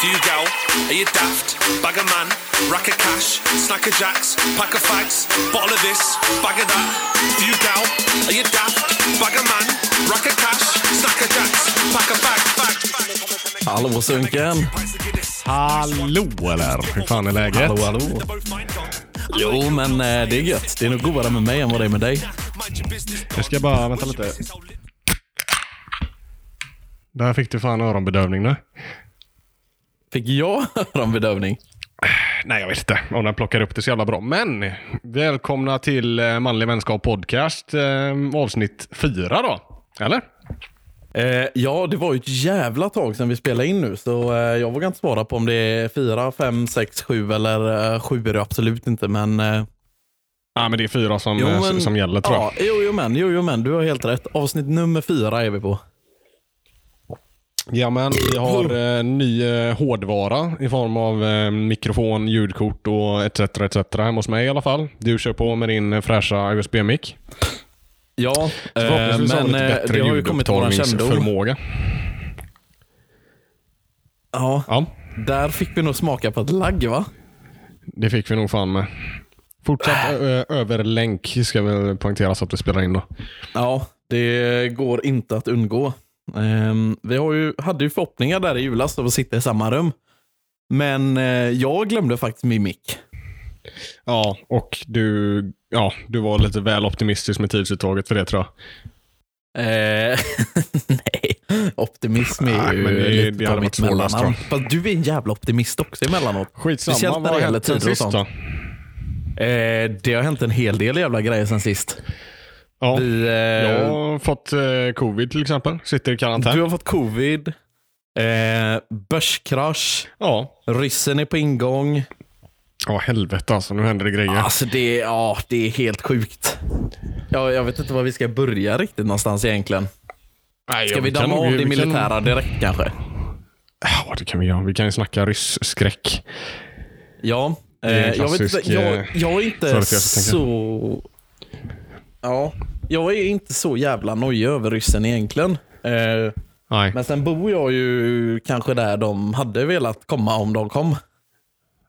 Few gal, are you daft? Bag of man, rack of cash, snack of jacks, pack of fags, bottle of this, bag of that. Few gal, are you daft? Bag of man, rack of cash, snack of jacks, pack of fags, fags, fags. Hallå Sunken! Hallå eller? Hur fan är läget? Hallå, hallå. Jo, men eh, det är gött. Det är nog godare med mig än vad det är med dig. Jag ska bara, vänta lite. Där fick du fan öronbedövning nu. Fick jag öronbedövning? Nej, jag vet inte om den plockar upp det så jävla bra. Men välkomna till eh, Manlig Vänskap Podcast eh, avsnitt fyra då. Eller? Eh, ja, det var ju ett jävla tag sedan vi spelade in nu, så eh, jag vågar inte svara på om det är fyra, fem, sex, sju eller eh, sju är det absolut inte. Men, eh, Ja, men det är fyra som, jo, men, som gäller tror jag. ja, jo, jo, men, jo, jo, men du har helt rätt. Avsnitt nummer fyra är vi på. Ja, men vi har eh, ny eh, hårdvara i form av eh, mikrofon, ljudkort och etc. etc. hemma hos mig i alla fall. Du kör på med din eh, fräscha USB-mick. Ja, eh, Förhoppningsvis har vi men lite eh, bättre det har ju kommit våran kännedom. ljudupptagningsförmåga. Ja, Ja, där fick vi nog smaka på ett lagg, va? det fick vi nog fan med. Fortsatt ö- ö- över länk ska väl poängteras att vi spelar in då. Ja, det går inte att undgå. Ehm, vi har ju, hade ju förhoppningar där i julas av att sitta i samma rum. Men eh, jag glömde faktiskt min mick. Ja, och du, ja, du var lite väl optimistisk med tidsuttaget för det tror jag. Eh, nej, optimism är Nej, ju men det- lite det hade mitt tror Fast du är en jävla optimist också emellanåt. Skitsamma, Speciellt när vad det har gäller hänt sen tider och sist sånt. då? Eh, det har hänt en hel del jävla grejer sen sist. Ja, Vi, eh, jag har fått eh, covid till exempel. Sitter i karantän. Du har fått covid, eh, börskrasch, Ja. ryssen är på ingång. Ja, helvete alltså. Nu händer det grejer. Alltså det, ja, det är helt sjukt. Ja, jag vet inte var vi ska börja riktigt någonstans egentligen. Nej, Ska vi damma av det vi kan- militära direkt kanske? Ja, det kan vi göra. Vi kan ju snacka ryss-skräck. Ja. Eh, jag, vet inte, jag, eh, jag är inte så... Ja, jag är inte så jävla nojig över ryssen egentligen. Eh, Nej. men sen bor jag ju kanske där de hade velat komma om de kom.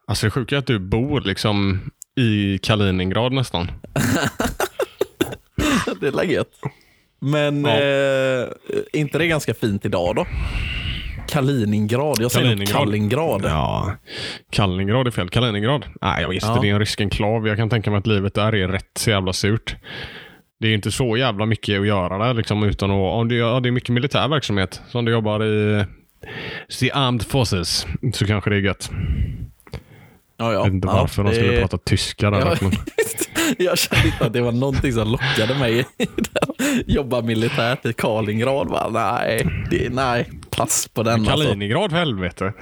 Alltså det sjuka är att du bor liksom i Kaliningrad nästan. det är läget. Men Ja. eh, inte det ganska fint idag då? Kaliningrad. Jag säger nog Kaliningrad. Ja. Kaliningrad är fel. Kaliningrad? Nej, jag visste. Ja. Det är en rysk enklav. Jag kan tänka mig att livet där är rätt så jävla surt. Det är inte så jävla mycket att göra där liksom utan att... Om det, ja, det är mycket militär verksamhet. Så om du jobbar i The Armed Forces så kanske det är gött. Ja, ja. Jag vet inte Ja, varför de skulle prata tyska där. Ja, men- jag kände inte att det var någonting som lockade mig. Jobba militärt i Kaliningrad. Va? Nej, det, nej, pass på den. Alltså. Kaliningrad för helvete.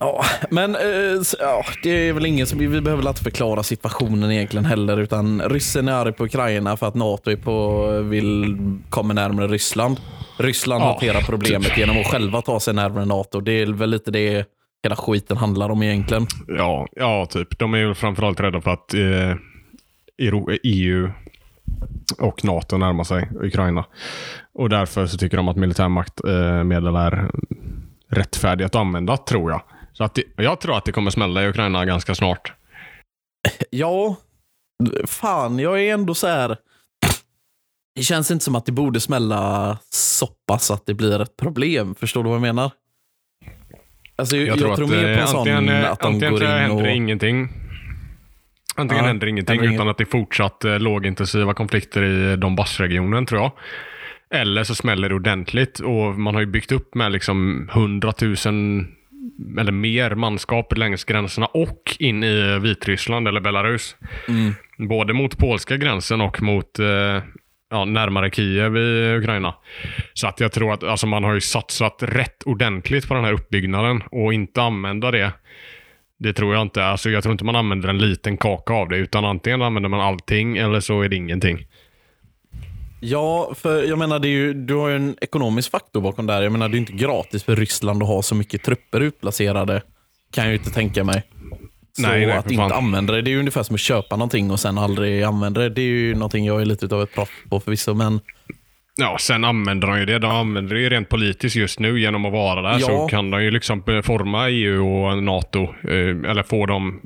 Ja, men eh, ja, det är väl ingen som, vi behöver inte förklara situationen egentligen heller. Utan ryssen är arg på Ukraina för att NATO är på, vill komma närmare Ryssland. Ryssland Ja, hanterar problemet genom att själva ta sig närmare NATO. Det är väl lite det hela skiten handlar om egentligen. Ja, ja, typ. De är ju framförallt rädda för att eh, EU och NATO närmar sig Ukraina. Och därför så tycker de att militärmaktmedel är rättfärdigt att använda, tror jag. Så att det, jag tror att det kommer smälla i Ukraina ganska snart. Ja, fan, jag är ändå så här. Det känns inte som att det borde smälla så pass att det blir ett problem. Förstår du vad jag menar? Alltså, jag, jag tror, mer på en sån antingen, eh, att de antingen går in händer och... det ingenting. Antingen Ja, händer ingenting händer utan inget. att det är fortsatt eh, lågintensiva konflikter i Donbassregionen tror jag. Eller så smäller det ordentligt och man har ju byggt upp med liksom 100 000 eller mer manskap längs gränserna och in i Vitryssland eller Belarus. Mm. Både mot polska gränsen och mot eh, ja, närmare Kiev i Ukraina. Så att jag tror att alltså, man har ju satsat rätt ordentligt på den här uppbyggnaden och inte använda det. Det tror jag inte. Alltså, jag tror inte man använder en liten kaka av det utan antingen använder man allting eller så är det ingenting. Ja, för jag menar, det är ju, du har ju en ekonomisk faktor bakom det här. Jag menar, det är inte gratis för Ryssland att ha så mycket trupper utplacerade. Kan jag ju inte tänka mig. Så Nej, nej, att inte fan. använda det, det är ju ungefär som att köpa någonting och sen aldrig använda det. Det är ju någonting jag är lite av ett proffs på förvisso, men Ja, sen använder de ju det. De använder det ju rent politiskt just nu genom att vara där. Ja. Så kan de ju liksom forma EU och NATO. eh, Eller få dem,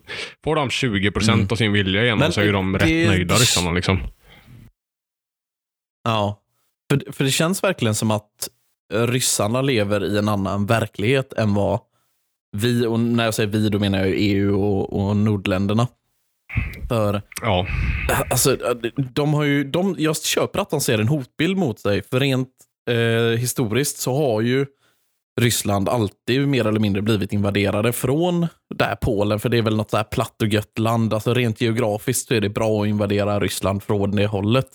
får de 20% av sin vilja igenom Men så är de det- rätt nöjda ryssarna liksom. Ja. För, för det känns verkligen som att ryssarna lever i en annan verklighet än vad vi, och när jag säger vi då menar jag EU och, och nordländerna. För Ja, alltså, de har ju, de, jag köper att de ser en hotbild mot sig. För rent eh, historiskt så har ju Ryssland alltid mer eller mindre blivit invaderade från där Polen. För det är väl något så här platt och gött land. Alltså rent geografiskt så är det bra att invadera Ryssland från det hållet.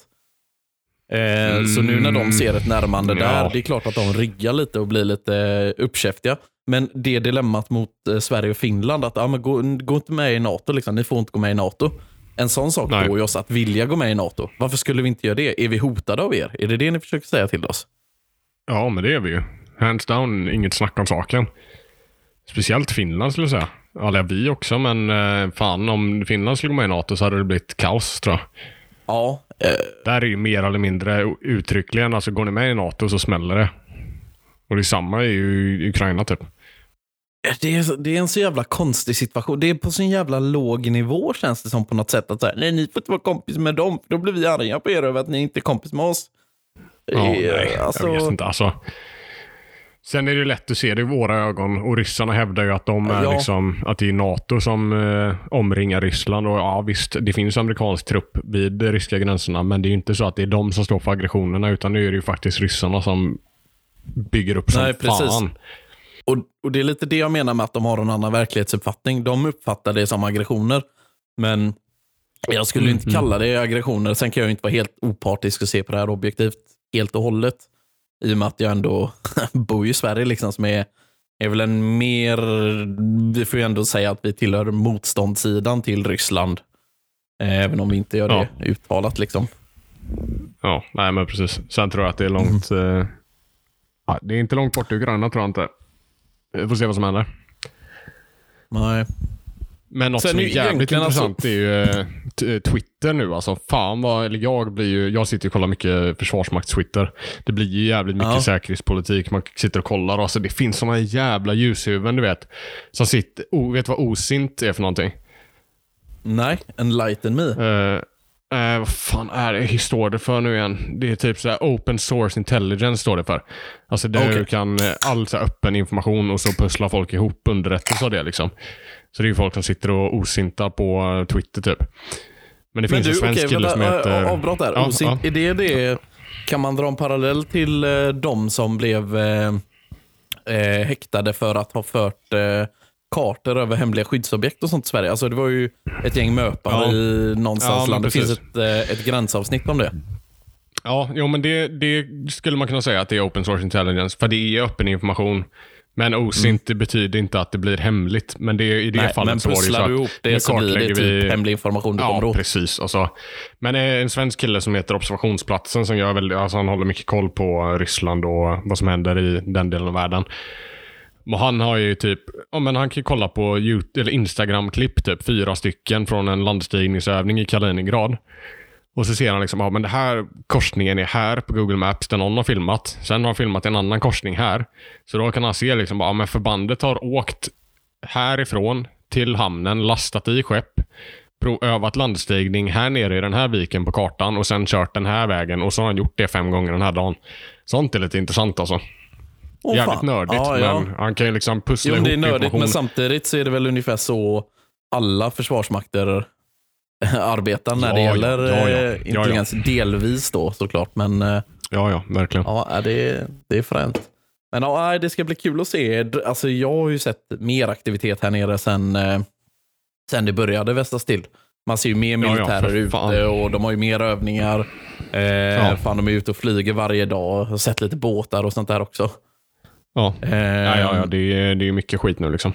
Eh, Så nu när de ser ett närmande Mm, Ja. där, det är klart att de riggar lite och blir lite uppkäftiga. Men det dilemmat mot eh, Sverige och Finland, att ah, men gå, gå inte med i NATO, liksom. ni får inte gå med i NATO. En sån sak Nej. får ju oss att vilja gå med i NATO. Varför skulle vi inte göra det? Är vi hotade av er? Är det det ni försöker säga till oss? ja men det är vi ju. Hands down, inget snack om saken. Speciellt Finland skulle jag säga. Eller vi också, men eh, fan om Finland skulle gå med i NATO så hade det blivit kaos tror jag. Ja, eh, Där är ju mer eller mindre uttryckligen, alltså går ni med i NATO så smäller det. Och detsamma är ju Ukraina typ. det är, så- det är en så jävla konstig situation. Det är på sin jävla låg nivå känns det som på något sätt. att säga, Nej, ni får inte vara kompis med dem, för då blir vi arga på er över att ni inte är kompis med oss. Ja, Eh, nej, alltså- jag vet inte. Alltså, sen är det lätt att se det i våra ögon och ryssarna hävdar ju att, de är Ja. liksom, att det är NATO som eh, omringar Ryssland. Och ja, visst, det finns amerikansk trupp vid de ryska gränserna, men det är ju inte så att det är de som står för aggressionerna, utan nu är det ju faktiskt ryssarna som bygger upp som Nej, precis. fan. Och, och Det är lite det jag menar med att de har en annan verklighetsuppfattning. De uppfattar det som aggressioner. Men jag skulle Mm, inte kalla det aggressioner. Sen kan jag inte vara helt opartisk och se på det här objektivt helt och hållet. I och med att jag ändå bor i Sverige liksom som är, är väl en mer, vi får ju ändå säga att vi tillhör motståndssidan till Ryssland. Eh, Även om vi inte gör det uttalat liksom. Ja, nej men precis. Sen tror jag att det är långt... Mm. Eh, ja, det är inte långt bort i Ukraina tror jag inte. Vi får se vad som händer. Nej. Men något Sen som är jävligt intressant alltså- är ju eh, Twitter nu. Alltså, fan vad, eller jag blir ju, jag sitter och kollar mycket försvarsmakts-Twitter. Det blir ju jävligt mycket Ja. säkerhetspolitik. Man sitter och kollar. Alltså, det finns såna jävla ljushuvuden du vet. Som sitter, oh, vet vad osint är för någonting? Nej, enlighten me. Uh, uh, vad fan är det? Hur står det för nu igen? Det är typ så här open source intelligence står det för. Alltså där Okej. du kan, all så öppen information och så pusslar folk ihop underrättelse av det liksom. Så det är ju folk som sitter och osintar på Twitter typ. Men det Men finns du, en svensk okej, kille som heter... avbrott där. Ja, Osint, ja. Är det det, kan man dra en parallell till eh, de som blev eh, eh, häktade för att ha fört eh, kartor över hemliga skyddsobjekt och sånt i Sverige? Alltså det var ju ett gäng möpare Ja. i någonstans Ja, landet. Det finns ett, eh, ett gränsavsnitt om det. Ja, jo, men det, det skulle man kunna säga att det är open source intelligence. För det är öppen information. Men osint det betyder inte att det blir hemligt. Men det, i det Mm. Nej, fallet men så var det ju så att du ihop det så blir det typ vi- hemlig information du kommer Ja, åt. precis. Alltså, men en svensk kille som heter Observationsplatsen som gör väldigt, alltså han håller mycket koll på Ryssland och vad som händer i den delen av världen. Och han har ju typ, ja men han kan ju kolla på YouTube, eller Instagram-klipp, typ fyra stycken från en landstigningsövning i Kaliningrad. Och så ser han liksom, ja men det här korsningen är här på Google Maps där någon har filmat. Sen har han filmat en annan korsning här. Så då kan han se liksom, ja men förbandet har åkt härifrån till hamnen, lastat i skepp, övat landstigning här nere i den här viken på kartan och sen kört den här vägen och så har han gjort det fem gånger den här dagen. Sånt är lite intressant alltså. Åh, Jävligt fan. nördigt, Ja, ja. men han kan ju liksom pussla Jo, ihop det är nördigt, men samtidigt så är det väl ungefär så alla försvarsmakter arbetar när det Ja, ja, gäller ja, ja. eh, Ja, ja. intelligens. Delvis då såklart, men eh, Ja, ja, verkligen. ja, det, är- det är fränt. Men ja, det ska bli kul att se. Alltså, jag har ju sett mer aktivitet här nere sen, eh, sen det började västas till. Man ser ju mer Ja, ja, militärer fan. ute och de har ju mer övningar. Eh, Ja. Fan, de är ute och flyger varje dag. Jag har sett lite båtar och sånt där också. Ja. Eh, Ja, ja, ja, det är, det är mycket skit nu liksom.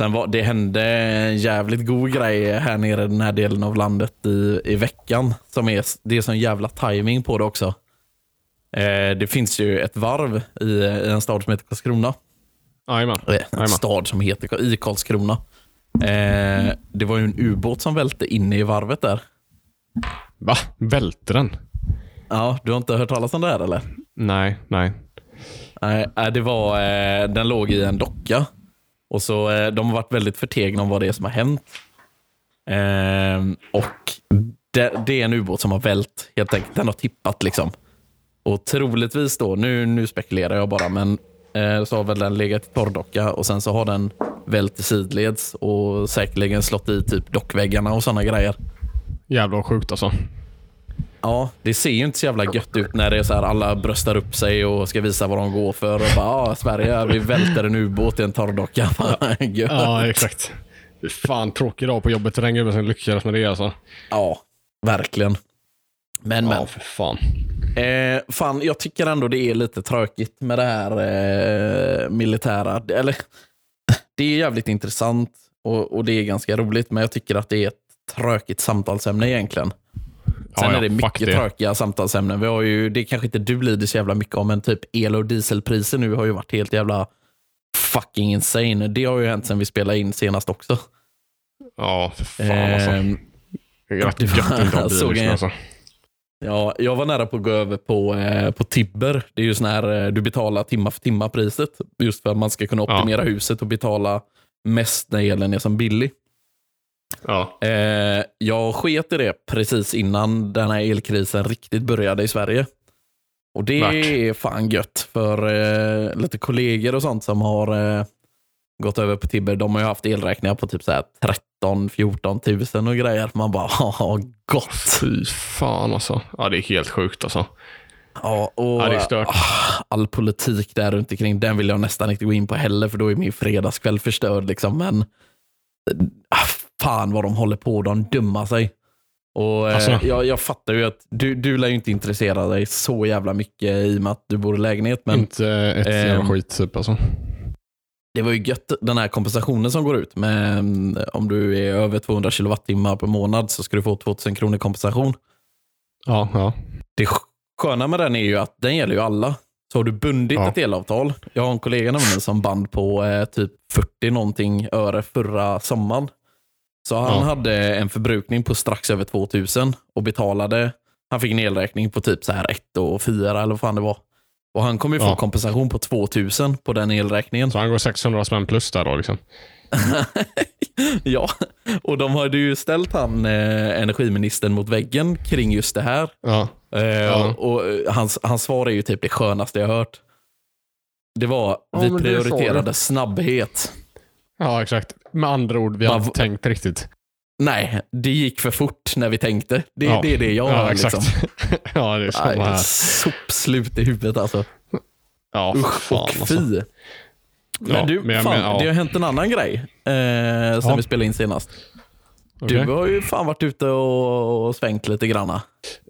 Sen var, det hände en jävligt god grej här nere i den här delen av landet i, i veckan. Som är, det är sån jävla timing på det också. Eh, det finns ju ett varv i, i en stad som heter Karlskrona. Jajamän. Eh, En stad som heter i Karlskrona. Eh, det var ju en ubåt som välte inne i varvet där. Va? Välte den? Ja, du har inte hört talas om det här eller? Nej, nej. Nej, äh, det var, eh, den låg i en docka. Och så, eh, De har varit väldigt förtegna om vad det är som har hänt. Ehm, och det, det är en ubåt som har vält, helt enkelt. Den har tippat. liksom. Och troligtvis då, nu, nu spekulerar jag bara, men eh, så har väl den legat i torrdocka och sen så har den vält i sidleds och säkerligen slått i typ dockväggarna och sådana grejer. Jävlar vad sjukt alltså. Ja, det ser ju inte så jävla gött ut när det är så här alla bröstar upp sig och ska visa vad de går för. Och bara, ah, Sverige, vi välter en ubåt i en torrdocka. Ja, exakt. Fan, tråkig dag på jobbet. Den gubben som lyckades med det alltså. Ja, verkligen. Men, Ja, men. för fan. Eh, fan, jag tycker ändå det är lite tråkigt med det här eh, militära. Eller, det är jävligt intressant och, och det är ganska roligt, men jag tycker att det är ett tråkigt samtalsämne egentligen. Sen Ja, ja, är det mycket det. tråkiga samtalsämnen. Vi har ju, det kanske inte du lider så jävla mycket om, men typ el och dieselpriser nu har ju varit helt jävla fucking insane. Det har ju hänt sen vi spelade in senast också. Ja, för fan alltså. Ehm, gött att inte ha bil alltså. Ja, jag var nära på att gå över på, eh, på Tibber. Det är ju sån här, eh, du betalar timma för timma priset. Just för att man ska kunna Ja. optimera huset och betala mest när elen är som billig. Ja. Eh, jag sket i det precis innan den här elkrisen riktigt började i Sverige. Och det Värt. är fan gött för eh, lite kollegor och sånt som har eh, gått över på Tibber. De har ju haft elräkningar på typ så här 13-14 tusen och grejer. Man bara, ha gott. Fy fan alltså. Ja, det är helt sjukt alltså. Ja, och Ja, ah, all politik där runt omkring, den vill jag nästan inte gå in på heller, för då är min fredagskväll förstörd. Liksom. Men ah, fan vad de håller på, de dummar sig. Och, eh, Alltså. jag, jag fattar ju att du, du lär ju inte intressera dig så jävla mycket i och med att du bor i lägenhet, men inte ett jävla ehm, skit typ alltså. det var ju gött den här kompensationen som går ut. Med, mm, om du är över 200 kilowattimmar per månad så ska du få 2000 kronor kompensation. Ja, ja. Det sköna med den är ju att den gäller ju alla. Så har du bundit Ja. ett elavtal. Jag har en kollega nämligen som band på eh, typ 40 någonting öre förra sommaren. Så han Ja. hade en förbrukning på strax över 2000 och betalade. Han fick en elräkning på typ så här 1 och 4 eller vad fan det var. Och han kommer ju få Ja. kompensation på 2000 på den elräkningen. Så han går 600 spänn plus där då liksom. ja, och de hade ju ställt han eh, energiministern mot väggen kring just det här. Ja. Eh, Ja. och, och hans, hans svar är ju typ det skönaste jag hört. Det var, Ja, vi prioriterade snabbhet. Ja, exakt. Med andra ord, vi har inte tänkt riktigt. Nej, det gick för fort när vi tänkte. Det, Ja. det är det jag Ja, hör. exakt. Liksom. ja, det är samma här. Sopslut i huvudet alltså. Ja, Usch fan och alltså. fy. Men Ja, du, men fan, menar, ja. det har hänt en annan grej eh, sen vi spelade in senast. Okej. Du har ju fan varit ute och, och svängt lite granna.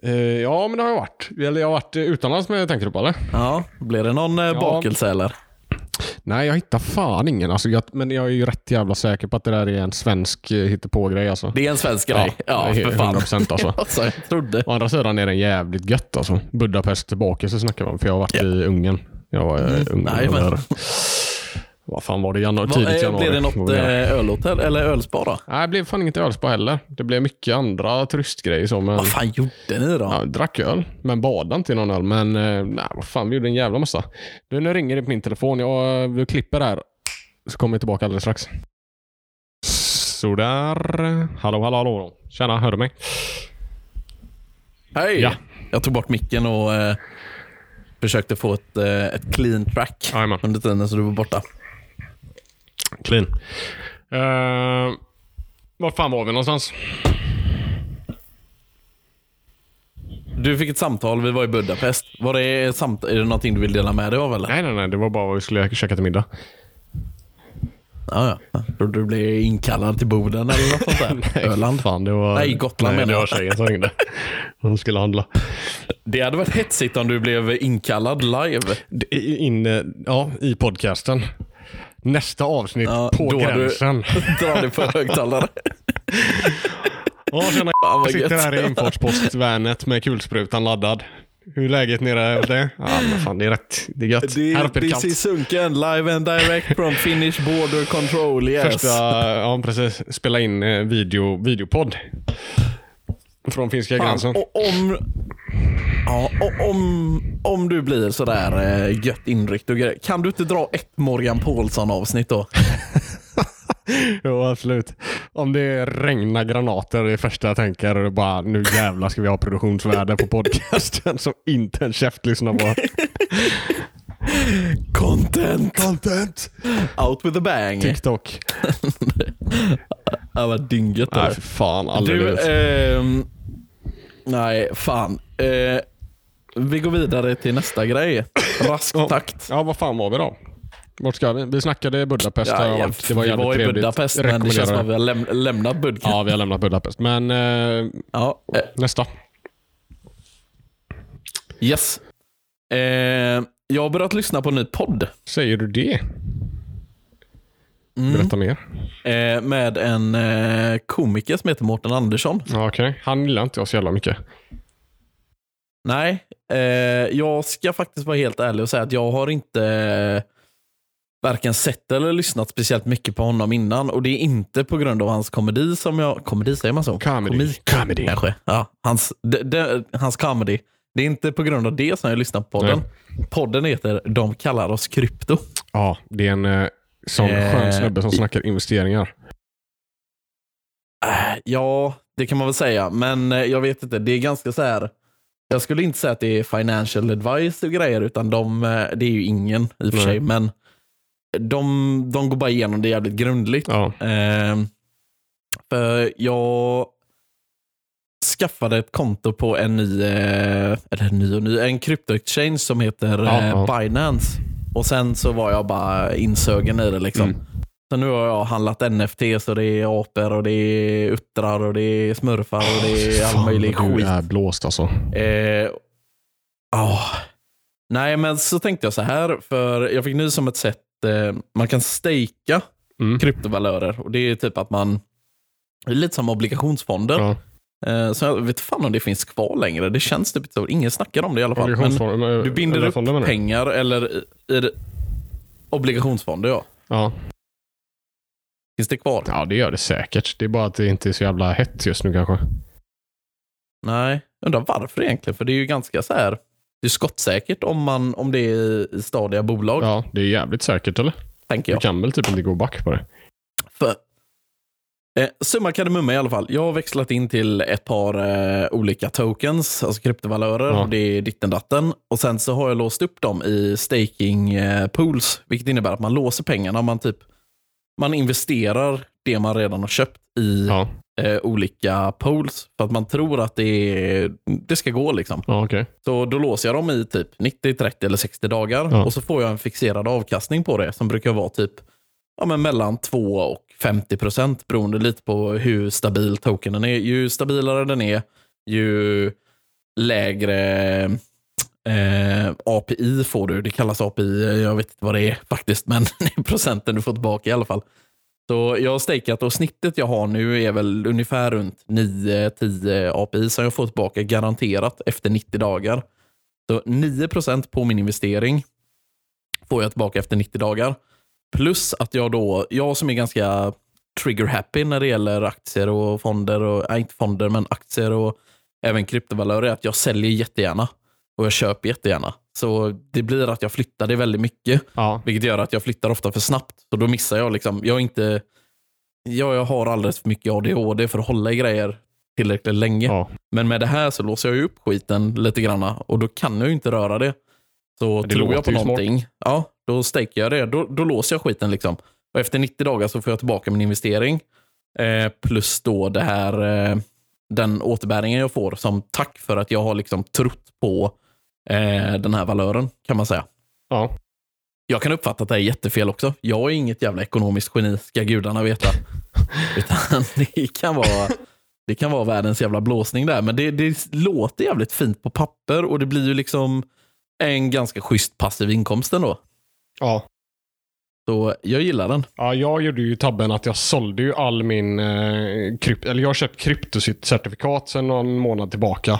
Eh, ja, men det har jag varit. Eller jag har varit utomlands med tänker du på eller? Ja, blir det någon eh, bakelse eller? Nej, jag hittar fan ingen. Alltså, jag, men jag är ju rätt jävla säker på att det där är en svensk eh, hittepågrej alltså. Det är en svensk grej. Ja, är för fan. 100% alltså. alltså, jag trodde. Å andra sidan är den jävligt gött alltså. Budapest tillbaka så snackar man. För jag har varit i Ungern. Jag var i Ungern. nej, men-. Vad fan var det? Januari, tidigt eh, januari. Blir det något eh, ölhotell eller ölspa då? Nej, det blev fan inget ölspa heller. Det blev mycket andra turistgrejer så. Men... Vad fan gjorde ni då? Ja, drack öl, men badade inte i någon öl. Men eh, nej, vad fan, vi gjorde en jävla massa. Du, nu ringer det på min telefon. Jag vi klipper här. Så kommer jag tillbaka alldeles strax. Sådär. Hallå, hallå, hallå. Tjena, hör du mig? Hej! Ja. Jag tog bort micken och eh, försökte få ett, eh, ett clean track Jajamän. under tiden så du var borta. Clean. Uh, var fan var vi någonstans? Du fick ett samtal, vi var i Budapest. Var det samt är det någonting du vill dela med dig av eller? Nej, nej, nej. Det var bara vad vi skulle käka till middag. Ja, ja. Trodde du blev inkallad till Boden eller något sånt där? Öland? Fan, det var... Nej, Gotland nej, menar det jag. var tjejen som ringde. Hon skulle handla. Det hade varit hetsigt om du blev inkallad live. Det In, ja, i podcasten. Nästa avsnitt Ja, på då har du- gränsen. Dra det på högtalare. Ja, tjena. Jag sitter här i infartspostvanet med kulsprutan laddad. Hur är läget nere hos dig? Ja, men fan det är rätt. Det är gött. här uppe är det this is kallt. Sunken, live and direct from Finnish border control. Yes. Första, ja precis. Spela in eh, video, videopodd. Från finska Fan, gränsen. och om, Ja, och om, om du blir sådär eh, gött inryckt och grejer, kan du inte dra ett Morgan Paulsson avsnitt då? Jo, absolut. Om det regnar granater det första jag tänker är bara nu jävlar ska vi ha produktionsvärde på podcasten som inte en käft lyssnar på. Content! Content! Out with a bang. TikTok. Ja, vad dynget Nej, för fan. Aldrig Du, ehm, nej, fan. Eh, vi går vidare till nästa grej. Rask Ja. takt. Ja, vad fan var vi då? Vart ska vi? Vi snackade Budapest. Ja, varit. det var vi var i trevligt. Budapest, men det känns som att vi har läm- lämnat Budapest. Ja, vi har lämnat Budapest. Men eh, Ja, eh, nästa. yes. Eh, jag har börjat lyssna på en ny podd Säger du det? Mm. Berätta mer. eh, med en eh, komiker som heter Mårten Andersson. Okej, han gillar inte jag så jävla mycket. Nej, eh, jag ska faktiskt vara helt ärlig och säga att jag har inte eh, varken sett eller lyssnat speciellt mycket på honom innan. Och det är inte på grund av hans komedi som jag... Komedi, säger man så? Comedy. Komik, Comedy. kanske. Ja, hans, de, de, hans comedy. Det är inte på grund av det som jag lyssnar på podden. Podden heter De kallar oss krypto. Ja, det är en eh, sån Eh, skön snubbe som snackar investeringar. Äh, Ja, det kan man väl säga. Men eh, jag vet inte, det är ganska så här. Jag skulle inte säga att det är financial advice och grejer, utan de, eh, det är ju ingen i och för sig. Men de, de går bara igenom det jävligt grundligt. Ja, Ehm, för jag skaffade ett konto på en ny, eh, eller ny och ny, en krypto-exchange som heter Ja, eh. Binance. Och sen så var jag bara insögen i det. liksom. Mm. Så nu har jag handlat NFT, så det är apor och det är uttrar och det är smurfar och det är all möjlig vad du skit. är blåst alltså. Eh, ah. Nej, men så tänkte jag så här, för jag fick nys om ett sätt eh, man kan stejka Mm. kryptovalörer. Och Det är typ att man, det är lite som obligationsfonder. Ja. Eh, så jag vet fan om det finns kvar längre. Det känns typ så. Ingen snackar om det i alla fall. Men eh, du binder upp du? pengar eller i, obligationsfonder, ja. Ja. Finns det kvar? ja, det gör det säkert. Det är bara att det inte är så jävla hett just nu kanske. Nej, undrar varför egentligen. För det är ju ganska så här. Det är skottsäkert om, man, om det är i stadiga bolag, Ja, det är jävligt säkert eller? tänker Du jag. kan väl typ inte gå back på det? För, eh, summa kardemumma i alla fall. Jag har växlat in till ett par eh, olika tokens, alltså kryptovalörer. Ja. Det är ditten datten. Och sen så har jag låst upp dem i staking eh, pools, vilket innebär att man låser pengarna. Man, typ, man investerar det man redan har köpt i Ja, eh, olika pools för att man tror att det, är, det ska gå. liksom. ja okej. Så då låser jag dem i typ 90, 30 eller 60 dagar och så får jag en fixerad avkastning på det som brukar vara typ ja, men mellan 2 och 50 procent beroende lite på hur stabil tokenen är. Ju stabilare den är, ju lägre eh, API får du. Det kallas API, jag vet inte vad det är faktiskt, men det är procenten du får tillbaka i alla fall. Så jag har stakeat och snittet jag har nu är väl ungefär runt 9-10 API som jag får tillbaka garanterat efter 90 dagar. Så 9% på min investering får jag tillbaka efter 90 dagar. Plus att jag då, jag som är ganska trigger happy när det gäller aktier och fonder, och, nej, inte fonder, men aktier och även kryptovalörer, är att jag säljer jättegärna och jag köper jättegärna. Så det blir att jag flyttar det väldigt mycket. Ja, Vilket gör att jag flyttar ofta för snabbt. Så då missar jag liksom. Jag inte... Jag, jag har alldeles för mycket ADHD för att hålla i grejer tillräckligt länge. ja. Men med det här så låser jag upp skiten lite granna och då kan jag ju inte röra det. Så Det tror jag på någonting, ja, då stakar jag det. Då, då låser jag skiten liksom. Och efter 90 dagar så får jag tillbaka min investering. Eh, plus då det här, eh, den återbäringen jag får som tack för att jag har liksom trott på eh, den här valören kan man säga. ja. Jag kan uppfatta att det är jättefel också. Jag är inget jävla ekonomiskt geni, ska gudarna veta. Utan det kan vara det kan vara världens jävla blåsning där. Men det, det låter jävligt fint på papper och det blir ju liksom en ganska schysst passiv inkomst ändå. ja. Så jag gillar den. Ja, jag gjorde ju tabben att jag sålde ju all min eh, krypt... Eller jag har köpt kryptocertifikat sedan någon månad tillbaka.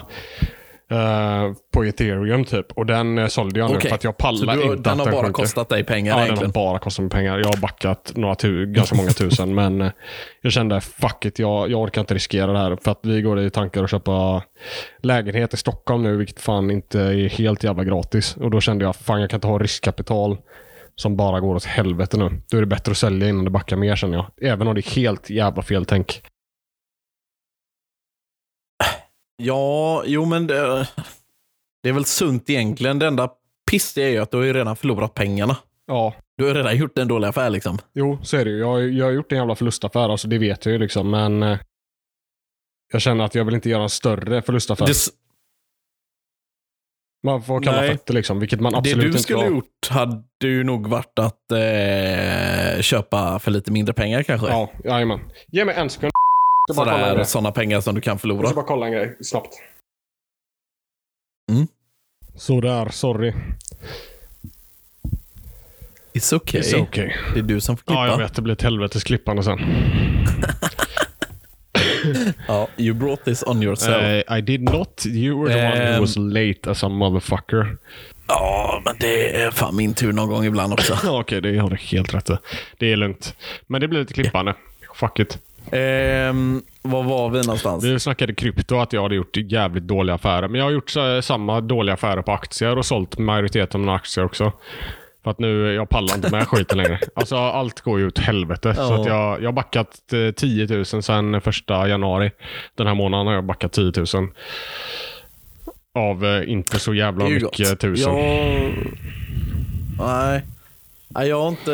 Eh, på ethereum typ. Och den eh, sålde jag nu Okej. för att jag pallar du, inte den har bara sjunker. kostat dig pengar Ja, den egentligen? har bara kostat mig pengar. Jag har backat några tu- ganska många tusen, men eh, jag kände fuck it, jag, jag orkar inte riskera det här. För att vi går i tankar att köpa lägenhet i Stockholm nu, vilket fan inte är helt jävla gratis. Och då kände jag, fan jag kan inte ha riskkapital som bara går åt helvete nu. Då är det bättre att sälja innan det backar mer känner jag. Även om det är helt jävla fel tänk. Ja, jo men det, det är väl sunt egentligen. Det enda pissiga är ju att du har ju redan förlorat pengarna. Ja, Du har redan gjort en dålig affär liksom. jo så är det ju. Jag, jag har gjort en jävla förlustaffär, alltså det vet jag ju liksom, men eh, jag känner att jag vill inte göra en större förlustaffär. Det, Man får kalla Nej. fötter liksom, vilket man det absolut du inte skulle ska. gjort hade ju nog varit att eh, köpa för lite mindre pengar kanske. Ja, jajamän. Ge mig en sekund. Jag ska bara kolla en Sådär, grej. sådana pengar som du kan Jag förlora. ska bara kolla en grej snabbt. Mm. Sådär, sorry. It's okay. It's okay. Det är du som får klippa. Ja, jag vet. Det blir ett helvetes klippande sen. Ja, you brought this on yourself. Eh, I did not. You were the one who Ehm. was late as a motherfucker. Ja, men det är fan min tur någon gång ibland också. Ja, Okej, det har du helt rätt i. Det är lugnt. Men det blir lite klippande. Fuck it. Ehm, var var vi någonstans? Vi snackade krypto, att jag hade gjort jävligt dåliga affärer. Men jag har gjort så, samma dåliga affärer på aktier och sålt majoriteten av mina aktier också. För att nu, jag pallar inte med skiten längre. Alltså allt går ju åt helvete. Så Ja. att jag, jag har backat eh, 10 000 sedan första januari. Den här månaden har jag backat 10 000. Av eh, inte så jävla mycket gott. tusen. Jag... Nej. Jag har inte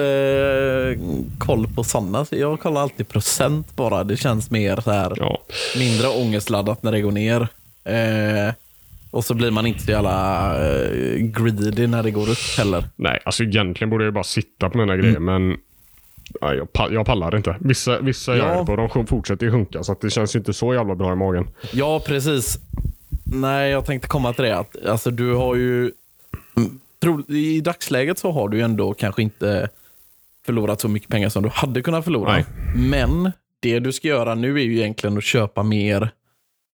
eh, koll på sådana. Jag kollar alltid procent bara. Det känns mer så här Ja. mindre ångestladdat när det går ner. Eh, och så blir man inte så jävla eh, greedy när det går upp heller. Nej, alltså egentligen borde jag bara sitta på mina grejer, men jag, pa- jag pallar inte. Vissa, vissa Ja. gör det på de fortsätter ju sjunka, så det känns inte så jävla bra i magen. Ja, precis. Nej, jag tänkte komma till det. Att, alltså, du har ju... I dagsläget så har du ändå kanske inte förlorat så mycket pengar som du hade kunnat förlora. Nej. Men det du ska göra nu är ju egentligen att köpa mer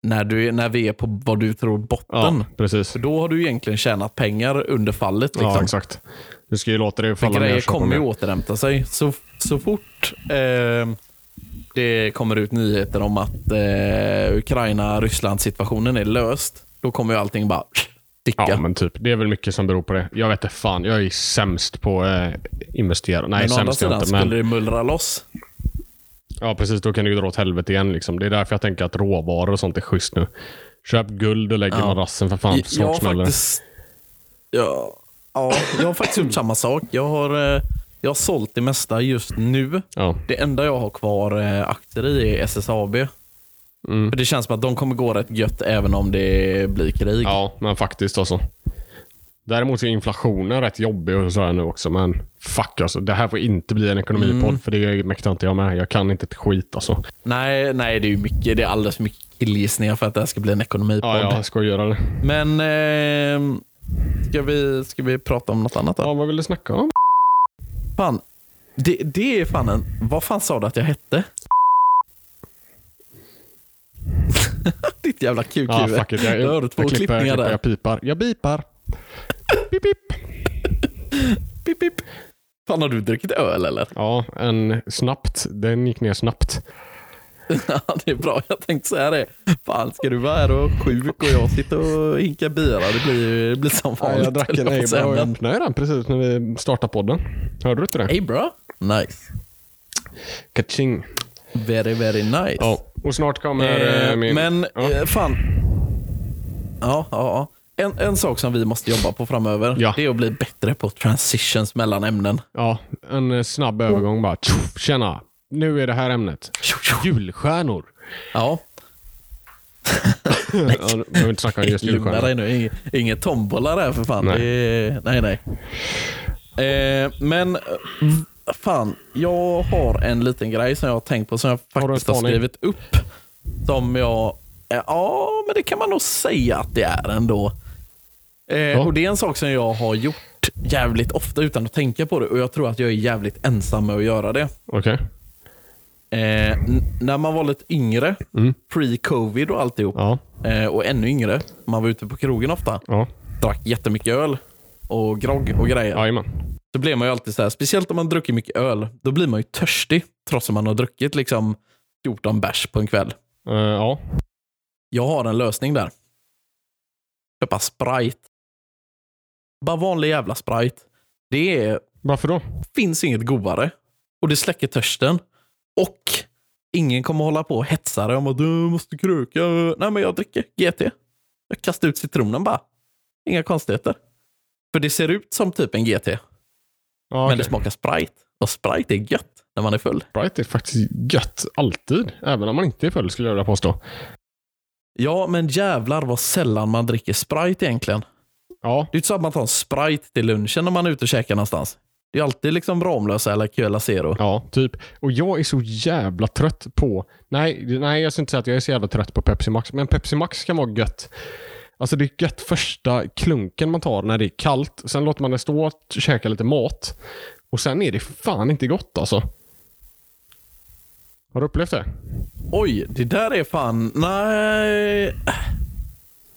när, du, är- när vi är på vad du tror botten. Ja, precis. För då har du egentligen tjänat pengar under fallet. Liksom. Ja, exakt. Du ska ju låta det falla ner kommer ju återhämta sig. Så, så fort eh, det kommer ut nyheter om att eh, Ukraina-Ryssland situationen är löst, då kommer ju allting bara sticka. Ja, men typ. Det är väl mycket som beror på det. Jag vet inte fan. Jag är sämst på eh, investera. Nej, men andra sämst är jag sidan, inte. skulle Men, det mullra loss, ja, precis. Då kan det ju dra åt helvete igen. Liksom. Det är därför jag tänker att råvaror och sånt är schysst nu. Köp guld och lägg i Ja. madrassen för fan. Snart smäller det. faktiskt... Ja, ja, jag har faktiskt gjort samma sak. Jag har, eh, jag har sålt det mesta just nu. Ja. Det enda jag har kvar eh, aktier i är SSAB. Mm. För Det känns som att de kommer gå rätt gött även om det blir krig. ja, men faktiskt alltså. Däremot är inflationen rätt jobbig och sådär nu också, men fuck alltså. Det här får inte bli en ekonomipodd, Mm. för det mäktar inte jag med. Jag kan inte ett skit alltså. Nej, nej det, är mycket, det är alldeles för mycket killgissningar för att det här ska bli en ekonomipodd. Ja, jag ska göra det. Men eh, ska, vi, ska vi prata om något annat då? Ja, vad vill du snacka om? Fan, det, det är fan en... Vad fan sa du att jag hette? Ditt jävla Ja, kukhuvud. fuck it. Jag, Jag hörde två jag klipper, jag, klipper, jag pipar. Jag bipar. Pip, pip. Pip, pip. Fan, har du druckit öl eller? Ja, en snabbt. Den gick ner snabbt. Ja, det är bra. Jag tänkte säga det. Fan, ska du vara här och sjuk och jag sitter och hinkar bira? Det blir, det blir som Ja, vanligt. jag drack en jag Eibra och jag öppnade den precis när vi startade podden. Hörde du inte det? Bro. Nice. Kaching. Very, very nice. Ja, och snart kommer eh, Eh, min... Men ja. eh, fan. Ja, ja, ja. En, en sak som vi måste jobba på framöver, Ja. det är att bli bättre på transitions mellan ämnen. ja, en eh, snabb övergång bara. Tjena, nu är det här ämnet. Julstjärnor. Ja, Ja, Vi behöver inte snacka om just lugna julstjärnor. dig nu. Inget, inget tombola där för fan. Nej. Det nej, nej. Eh, men fan, jag har en liten grej som jag har tänkt på som jag Har faktiskt har spaning? skrivit upp. Som jag, eh, ja men det kan man nog säga att det är ändå. Eh, Och Det är en sak som jag har gjort jävligt ofta utan att tänka på det och jag tror att jag är jävligt ensam med att göra det. Okej. Eh, när man var lite yngre, Mm. pre-covid och alltihop, Ja, eh, och ännu yngre, man var ute på krogen ofta, ja, drack jättemycket öl och grogg och grejer. jajamän. Så blir man ju alltid så här, speciellt om man druckit mycket öl, då blir man ju törstig trots att man har druckit liksom 14 bärs på en kväll. Eh, ja, Jag har en lösning där. Köpa Sprite. Bara vanlig jävla Sprite. Det är, varför då? finns inget godare och det släcker törsten. Och ingen kommer hålla på och hetsa dig om att du måste kröka. Nej, men jag dricker GT. Jag kastar ut citronen bara. Inga konstigheter. För det ser ut som typ en GT, Ja, men okej. det smakar Sprite. Och Sprite är gött när man är full. Sprite är faktiskt gött, alltid. Även om man inte är full skulle jag vilja påstå. Ja, men jävlar vad sällan man dricker Sprite egentligen. Ja, Det är inte så att man tar en Sprite till lunchen när man är ute och käkar någonstans. Det är alltid liksom Ramlösa eller Cola Zero. ja, typ. Och jag är så jävla trött på... Nej, nej, jag ska inte säga att jag är så jävla trött på Pepsi Max, men Pepsi Max kan vara gött. Alltså det är gött första klunken man tar när det är kallt. Sen låter man det stå och käka lite mat. Och sen är det fan inte gott alltså. Har du upplevt det? Oj, det där är fan... Nej.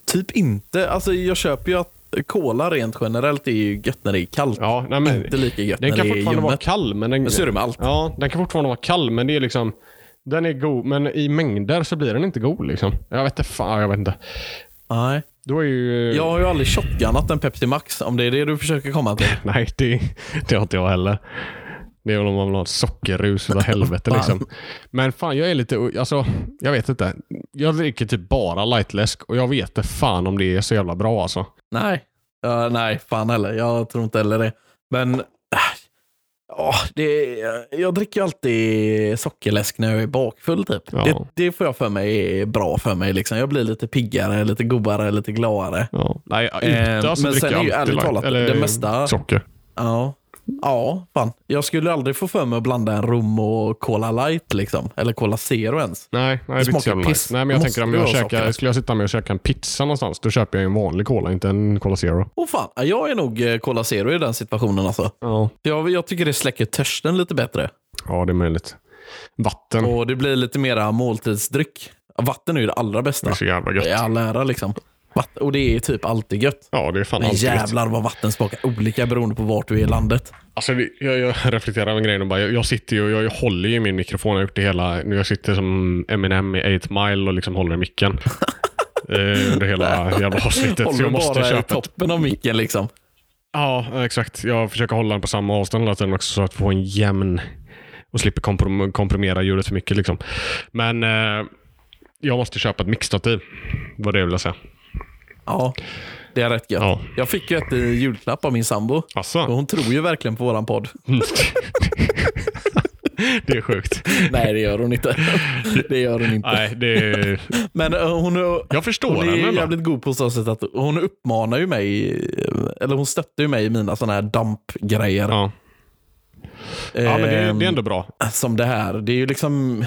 Typ inte. Alltså jag köper ju att Cola rent generellt är ju gött när det är kallt. Ja, nej men... Inte lika gött Den när kan det är fortfarande vara kall, men den... Men så är det med allt. Ja, den kan fortfarande vara kall, men det är liksom... Den är god, men i mängder så blir den inte god liksom. Jag vet inte, fan jag vet inte. Nej. Ju... Jag har ju aldrig shotgunnat en Pepsi Max, om det är det du försöker komma till. Nej, det, det har inte jag heller. Det är väl om man vill ha ett sockerrus utav helvete liksom. Men fan, jag är lite... Alltså, jag vet inte. Jag dricker typ bara lightläsk och jag vet inte fan om det är så jävla bra alltså. Nej. Ja, nej, fan heller. Jag tror inte heller det. Men... Ja, det, jag dricker alltid sockerläsk när jag är bakfull. Typ. Ja. Det, det får jag för mig är bra för mig. Liksom. Jag blir lite piggare, lite godare, lite gladare. Ja. Nej, ute Eh, alltså men sen är ju ärligt talat, eller det mesta- socker. Ja. Ja, fan. Jag skulle aldrig få för mig att blanda en rom och Cola light liksom. Eller Cola zero ens. Nej, nej det, är inte smakar piss. nice. Nej, men jag Måste tänker om det jag käkar, skulle jag sitta med och käka en pizza någonstans, då köper jag en vanlig cola, inte en Cola Zero. Åh fan, jag är nog eh, Cola zero i den situationen alltså. Ja, Jag, jag tycker det släcker törsten lite bättre. ja det är möjligt. Vatten. Och det blir lite mera måltidsdryck. Vatten är ju det allra bästa. Det är så jävla gött. I all ära liksom. Vatt- och det är typ alltid gött. Ja, det är fan Men alltid gött. jävlar vad vatten smakar olika beroende på vart du är i landet. Alltså, jag, jag reflekterar över grejen och bara, jag, jag sitter ju och jag, jag håller ju i min mikrofon. Jag har gjort det hela, nu jag sitter som Eminem i 8 Mile och liksom håller i micken. eh, under hela jävla avsnittet. Så Håller jag måste bara i köpa ett, toppen av micken liksom. Ja, exakt. Jag försöker hålla den på samma avstånd hela tiden också så att få en jämn och slipper komprom komprimera ljudet för mycket. Liksom. Men eh, jag måste köpa ett mixtativ. Vad det jag vill säga. Ja, det är rätt gött. Ja. Jag fick ju ett i julklapp av min sambo. Och Alltså, hon tror ju verkligen på våran podd. det är sjukt. Nej, det gör hon inte. Det gör hon inte. Nej, det är... Men eh, hon, Jag förstår hon är jävligt god på så sätt att hon uppmanar ju mig, eller hon stöttar ju mig i mina sådana här dampgrejer. Ja. ja, men det, är- Ehm, det är ändå bra. Som det här. Det är ju liksom,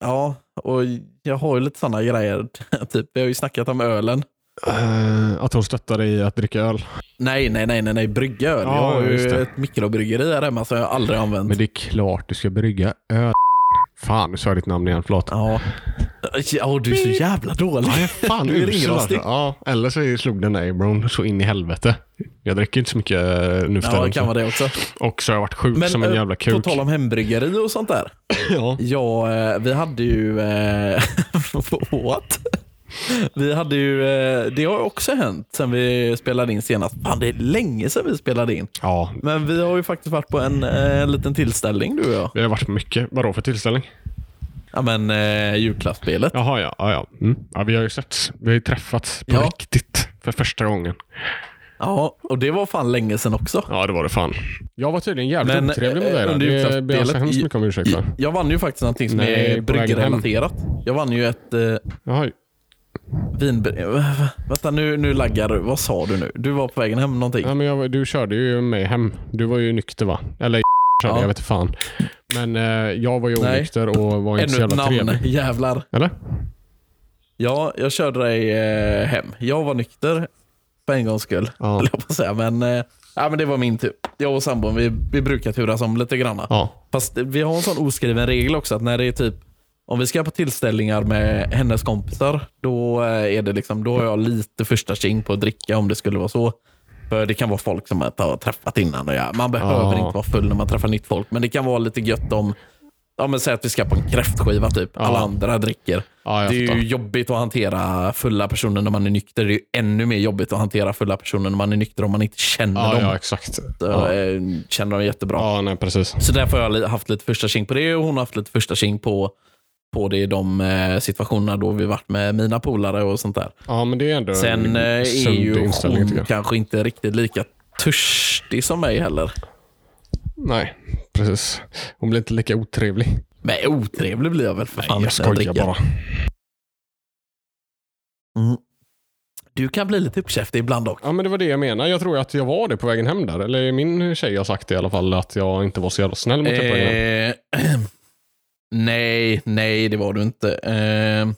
ja, och jag har ju lite sådana grejer. Typ, vi har ju snackat om ölen. Eh, att hon stöttar dig i att dricka öl. Nej, nej, nej, nej, nej brygga öl. Ja, jag har ju ett mikrobryggeri här hemma som jag aldrig använt. Men det är klart du ska brygga öl. Fan, nu sa jag ditt namn igen. Förlåt. Ja. ja, du är så jävla dålig. Ja, jag är fan Du är alltså. Ja, eller så slog den dig bron så in i helvete. Jag dricker inte så mycket eh, nu för Ja, det tiden kan vara det också. Och så har jag varit sjuk Men som en eh, jävla på kuk. tal om hembryggeri och sånt där. Ja. Ja, vi hade ju... What? Vi hade ju, eh, det har också hänt sen vi spelade in senast. Fan, det är länge sedan vi spelade in. ja, Men vi har ju faktiskt varit på en eh, liten tillställning du och jag. vi har varit på mycket. Vadå för tillställning? Ja men eh, julklappsspelet. Jaha, ja. Ja, ja. Mm. ja vi har ju setts. Vi har ju träffats på Ja. riktigt för första gången. Ja, och det var fan länge sedan också. Ja, det var det fan. Jag var tydligen jävligt Men, otrevlig mot eh, dig. under Det ber jag så hemskt mycket om ursäkt för. Jag vann ju faktiskt någonting som Nej, är bryggrelaterat. Jag vann ju ett eh, Jaha, vin... Vänta, nu, nu laggar du. Vad sa du nu? Du var på vägen hem någonting. ja, men jag, du körde ju mig hem. Du var ju nykter va? Eller körde, Ja. jag vet inte fan. Men eh, jag var ju onykter och var inte så Ännu ett jävla namn. trevlig. Jävlar. Eller? Ja, jag körde dig eh, hem. Jag var nykter för en gångs skull. Ja. Jag på säga. Men eh, Ja, men det var min tur. Jag och sambon, vi, vi brukar turas om lite granna. Ja. Fast vi har en sån oskriven regel också att när det är typ om vi ska på tillställningar med hennes kompisar, då eh, är det liksom, då har jag lite första tjing på att dricka om det skulle vara så. För det kan vara folk som jag har träffat innan. Och ja, man behöver Ja. inte vara full när man träffar nytt folk, men det kan vara lite gött om Ja, men säg att vi ska på en kräftskiva typ. Alla andra dricker. Jag det är ju jobbigt att hantera fulla personer när man är nykter. Det är ju ännu mer jobbigt att hantera fulla personer när man är nykter om man inte känner dem. ja, exakt. Eh, Känner dem jättebra. ja nej, precis. Så därför har jag haft lite första tjing på det och hon har haft lite första tjing på, på det i de eh, situationerna då vi varit med mina polare och sånt där. Ja, men det är ändå Sen eh, är ju hon kanske inte riktigt lika törstig som mig heller. Nej, precis. Hon blir inte lika otrevlig. Men otrevlig blir jag väl för fan. Nej, jag skojar bara. Mm. Du kan bli lite uppkäftig ibland också. Ja, men det var det jag menar. Jag tror att jag var det på vägen hem där. Eller min tjej har sagt det i alla fall, att jag inte var så jävla snäll mot. Eh, nej, nej det var du inte. Eh,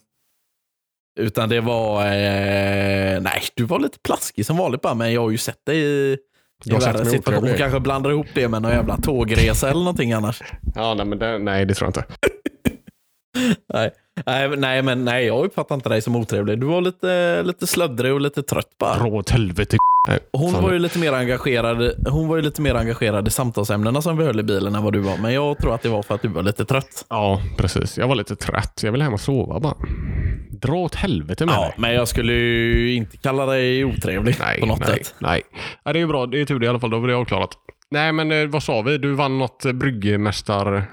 utan det var, eh, nej du var lite plaskig som vanligt bara, men jag har ju sett dig i, i värre situation. kanske blandar ihop det med någon jävla tågresa eller någonting annars. Ja, nej, men det, nej, det tror jag inte. Nej, nej, nej, men nej, jag uppfattar inte dig som otrevlig. Du var lite, lite slöddrig och lite trött bara. Dra åt helvete. Hon var, ju lite mer engagerad, hon var ju lite mer engagerad i samtalsämnena som vi höll i bilen än vad du var. Men jag tror att det var för att du var lite trött. Ja, precis. Jag var lite trött. Jag ville hem och sova bara. Dra åt helvete med Ja, dig. men jag skulle ju inte kalla dig otrevlig Nej, på något nej, sätt. nej. Ja, det är ju bra. Det är tur det i alla fall. Då var det avklarat. Nej, men eh, vad sa vi? Du vann något bryggmästar...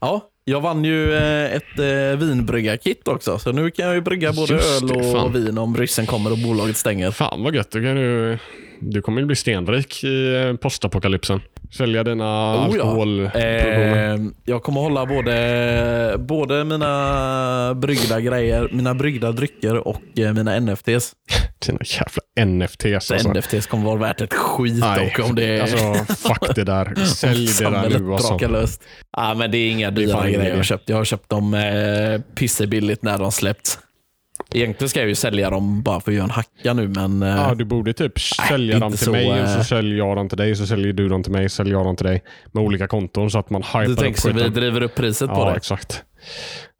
Ja, jag vann ju eh, ett eh, vinbryggarkit också, så nu kan jag ju brygga både Just öl och fan. vin om ryssen kommer och bolaget stänger. Fan vad gött. Du, kan ju, du kommer ju bli stenrik i eh, postapokalypsen. Sälja dina Oh ja. alkoholproduktioner. Eh, jag kommer hålla både, både mina bryggda grejer, mina bryggda drycker och mina NFTs. Dina jävla NFTs Så alltså. NFTs kommer vara värt ett skit Nej, dock om det alltså fuck det där. Sälj det där nu alltså. löst. Ja, men det är inga är dyra grejer jag har köpt. Jag har köpt dem eh, pissebilligt när de släppts. Egentligen ska jag ju sälja dem bara för att göra en hacka nu, men eh, Ja, du borde typ sälja dem inte till så, mig och eh. så säljer jag dem till dig. Så säljer du dem till mig, säljer jag dem till dig. Med olika konton så att man hypar du upp tänker så vi driver upp priset på Ja, det. exakt.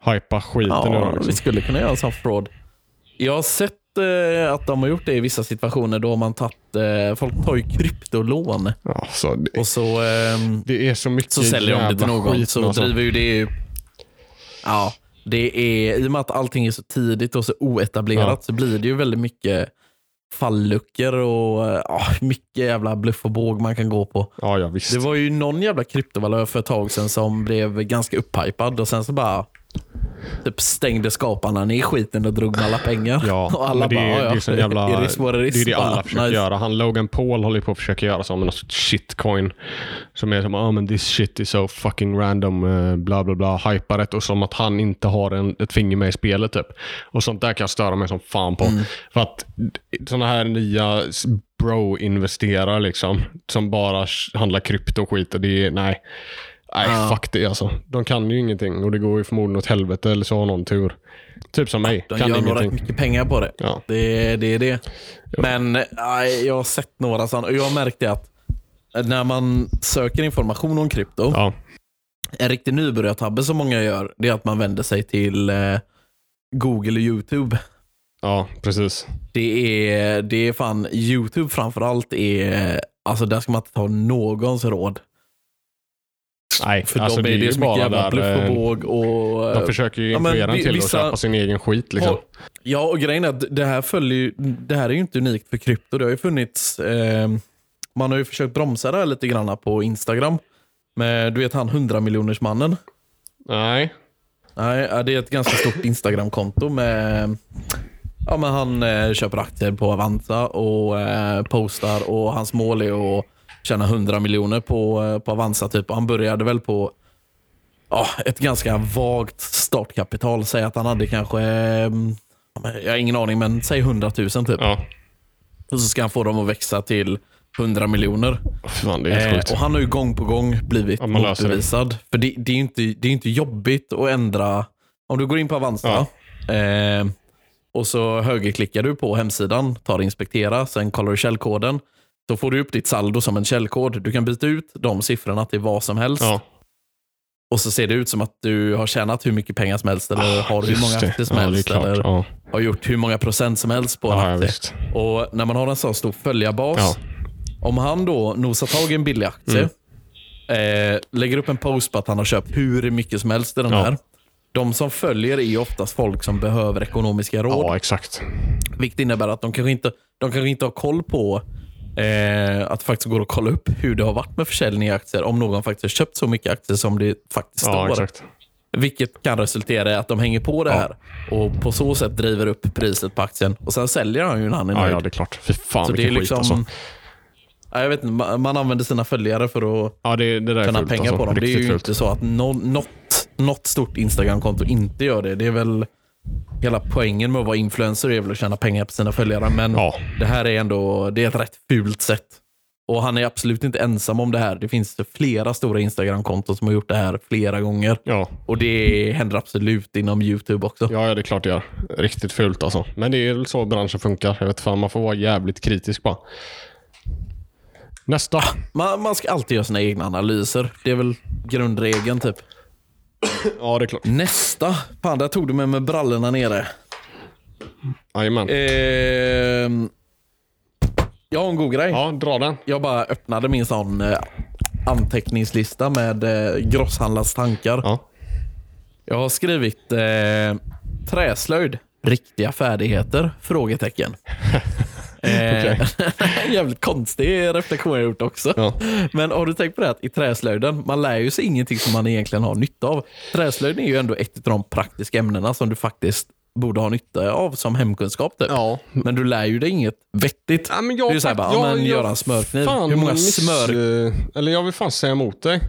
Hypa skiten Ja, dem. vi Liksom. skulle kunna göra en sån fraud. Jag har sett eh, att de har gjort det i vissa situationer då har man tagit, eh, folk tar ju kryptolån Ja, så det, och så, ehm, det är så mycket så säljer de det till jävla någon. skit Så alltså. driver ju det upp. Ja, det är, i och med att allting är så tidigt och så oetablerat Ja. så blir det ju väldigt mycket falluckor och eh, ja, mycket jävla bluff och båg man kan gå på. Ja, ja visst. Det var ju någon jävla kryptovaluta för ett tag sedan som blev ganska upphypad och sen så bara typ stängde skaparna ner skiten och drog med alla pengar. Ja, och alla det, bara, är- ja, det är så jävla... what it is. Det är det alla försöker nice. göra. Han Logan Paul håller på att försöka göra som med något shitcoin. Som är som, ah men this shit is so fucking random, eh, bla bla bla, hypar det och som att han inte har en, ett finger med i spelet typ. Och sånt där kan jag störa mig som fan på. Mm. För att såna här nya bro-investerare liksom, som bara handlar krypto och skit, och det är, nej. Nej, Ja. fuck det alltså. De kan ju ingenting och det går ju förmodligen åt helvete eller så har någon tur. Typ som mig. De kan gör nog rätt ingenting. mycket pengar på det. Ja. Det, det är det. Men nej, jag har sett några sådana och jag har märkt det att när man söker information om krypto, Ja. en riktig nybörjartabbe som många gör, det är att man vänder sig till eh, Google och YouTube. Ja, precis. Det är, det är fan, YouTube framförallt är, alltså där ska man inte ta någons råd. Nej, För alltså de det är det ju så mycket jävla där. bluff och eh, båg och... De försöker ju Ja, men influera en vi- till vissa- att köpa sin egen skit. Liksom. Har- Ja, och grejen är att det här följer det här är ju inte unikt för krypto. Det har ju funnits, eh, man har ju försökt bromsa det här lite grann på Instagram. Med, du vet han 100 miljoners mannen. Nej. Nej, ja, det är ett ganska stort Instagram-konto med Ja, men han eh, köper aktier på Avanza och eh, postar och hans mål är att tjäna 100 miljoner på, eh, på Avanza. Typ. Han började väl på ja, ett ganska vagt startkapital. Säg att han hade kanske, eh, jag har ingen aning, men säg 100 000 typ. Ja. Och så ska han få dem att växa till 100 miljoner. Fan, Eh, och han har ju gång på gång blivit Ja, löser det. motbevisad. För det, det, är inte, det är inte jobbigt att ändra. Om du går in på Avanza eh, och så högerklickar du på hemsidan, tar inspektera, sen kollar du källkoden. Så får du upp ditt saldo som en källkod. Du kan byta ut de siffrorna till vad som helst. Ja. Och så ser det ut som att du har tjänat hur mycket pengar som helst eller har hur många aktier som ja, helst. klart. Eller Ja. har gjort hur många procent som helst på en Ja, aktie. Och när man har en så stor följarbas. Ja. Om han då nosar tag i en billig aktie. Eh, lägger upp en post på att han har köpt hur mycket som helst i den här. De som följer är oftast folk som behöver ekonomiska råd. ja, exakt. Vilket innebär att de kanske inte, de kanske inte har koll på eh, att det faktiskt går att kolla upp hur det har varit med försäljning i aktier. Om någon faktiskt har köpt så mycket aktier som det faktiskt Ja, står. exakt. Vilket kan resultera i att de hänger på det Ja. här och på så sätt driver upp priset på aktien. Och Sen säljer han ju när han är Ja, nöjd. ja, det är klart. Fy fan så vilken liksom... skit alltså. Ja, jag vet inte, man, man använder sina följare för att Ja, det, det tjäna pengar alltså. på dem. Det är Riktigt ju fult. inte så att nå, något, något stort Instagram-konto inte gör det. Det är väl hela poängen med att vara influencer är väl att tjäna pengar på sina följare. Men Ja. det här är ändå det är ett rätt fult sätt. Och han är absolut inte ensam om det här. Det finns flera stora Instagram-konton som har gjort det här flera gånger. Ja. Och det händer absolut inom YouTube också. Ja, ja, det är klart det gör. Riktigt fult alltså. Men det är väl så branschen funkar. Jag vet fan, man får vara jävligt kritisk bara. Nästa. Man, man ska alltid göra sina egna analyser. Det är väl grundregeln typ. Ja, det är klart. Nästa. Fan, där tog du mig med brallorna nere. Jajamän. Ehm, jag har en god grej. Ja, dra den. Jag bara öppnade min sån eh, anteckningslista med eh, grosshandlars tankar. Ja. Jag har skrivit eh, träslöjd, riktiga färdigheter? Frågetecken. Eh, jävligt konstig reflektion jag gjort också. Ja. Men har du tänkt på det att i träslöjden, man lär ju sig ingenting som man egentligen har nytta av. Träslöjden är ju ändå ett av de praktiska ämnena som du faktiskt borde ha nytta av som hemkunskap. Typ. Ja. Men du lär ju dig inget vettigt. Ja, men jag, är ju såhär bara, men göra en smörkniv. Hur många miss- smör... Eller jag vill fan säga emot dig.